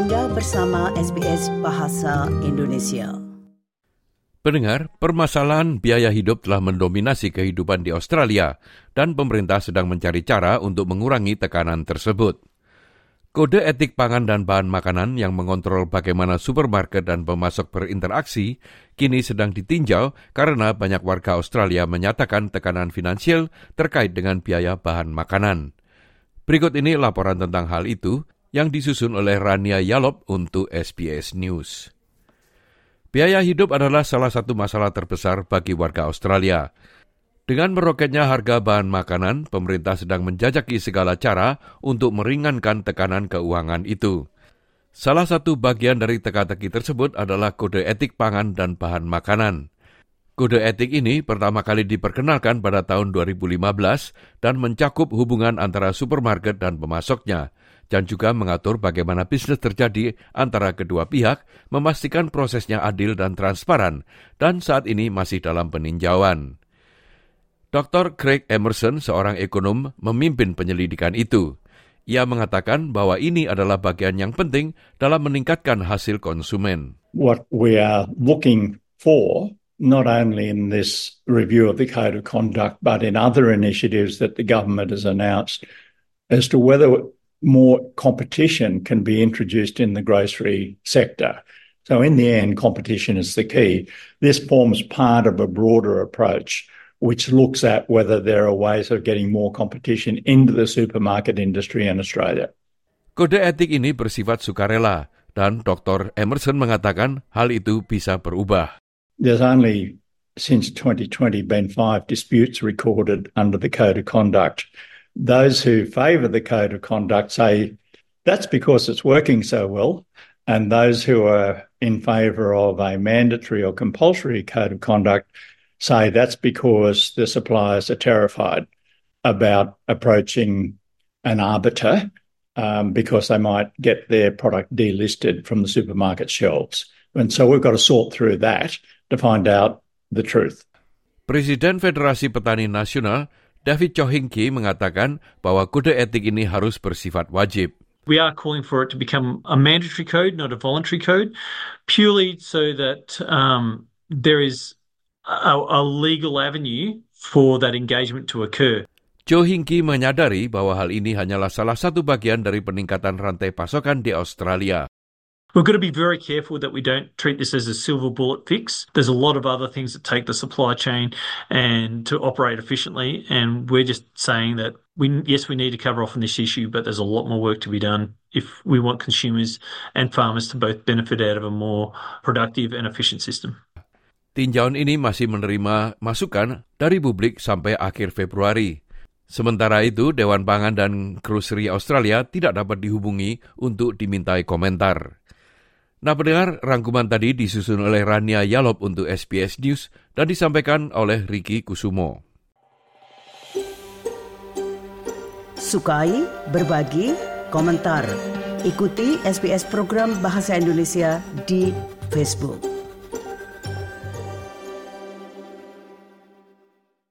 Anda bersama SBS Bahasa Indonesia. Pendengar, permasalahan biaya hidup telah mendominasi kehidupan di Australia dan pemerintah sedang mencari cara untuk mengurangi tekanan tersebut. Kode etik pangan dan bahan makanan yang mengontrol bagaimana supermarket dan pemasok berinteraksi kini sedang ditinjau karena banyak warga Australia menyatakan tekanan finansial terkait dengan biaya bahan makanan. Berikut ini laporan tentang hal itu yang disusun oleh Rania Yalop untuk SBS News. Biaya hidup adalah salah satu masalah terbesar bagi warga Australia. Dengan meroketnya harga bahan makanan, pemerintah sedang menjajaki segala cara untuk meringankan tekanan keuangan itu. Salah satu bagian dari teka-teki tersebut adalah kode etik pangan dan bahan makanan. Kode etik ini pertama kali diperkenalkan pada tahun 2015 dan mencakup hubungan antara supermarket dan pemasoknya, dan juga mengatur bagaimana bisnis terjadi antara kedua pihak, memastikan prosesnya adil dan transparan, dan saat ini masih dalam peninjauan. Dr. Craig Emerson, seorang ekonom, memimpin penyelidikan itu. Ia mengatakan bahwa ini adalah bagian yang penting dalam meningkatkan hasil konsumen. What we are looking for not only in this review of the Code of Conduct, but in other initiatives that the government has announced as to whether more competition can be introduced in the grocery sector. So, in the end, competition is the key. This forms part of a broader approach which looks at whether there are ways of getting more competition into the supermarket industry in Australia. Kode etik ini bersifat sukarela dan Dr. Emerson mengatakan hal itu bisa berubah. there's only since 2020 been five disputes recorded under the Code of Conduct. Those who favour the Code of Conduct say that's because it's working so well, and those who are in favour of a mandatory or compulsory Code of Conduct say that's because the suppliers are terrified about approaching an arbiter um, because they might get their product delisted from the supermarket shelves. And so we've got to sort through that to find out the truth. Presiden Federasi Petani Nasional David Chohinki mengatakan bahwa kode etik ini harus bersifat wajib. We are calling for it to become a mandatory code, not a voluntary code, purely so that um, there is a, a legal avenue for that engagement to occur. Joe Hinky menyadari bahwa hal ini hanyalah salah satu bagian dari peningkatan rantai pasokan di Australia. We've got to be very careful that we don't treat this as a silver bullet fix. There's a lot of other things that take the supply chain and to operate efficiently. And we're just saying that we, yes, we need to cover off on this issue, but there's a lot more work to be done if we want consumers and farmers to both benefit out of a more productive and efficient system. Tinjauan ini masih menerima masukan dari publik sampai akhir Februari. Sementara itu, Dewan Pangan dan Grocery Australia tidak dapat dihubungi untuk dimintai komentar. Nah pendengar, rangkuman tadi disusun oleh Rania Yalop untuk SBS News dan disampaikan oleh Ricky Kusumo. Sukai, berbagi, komentar. Ikuti SBS program Bahasa Indonesia di Facebook.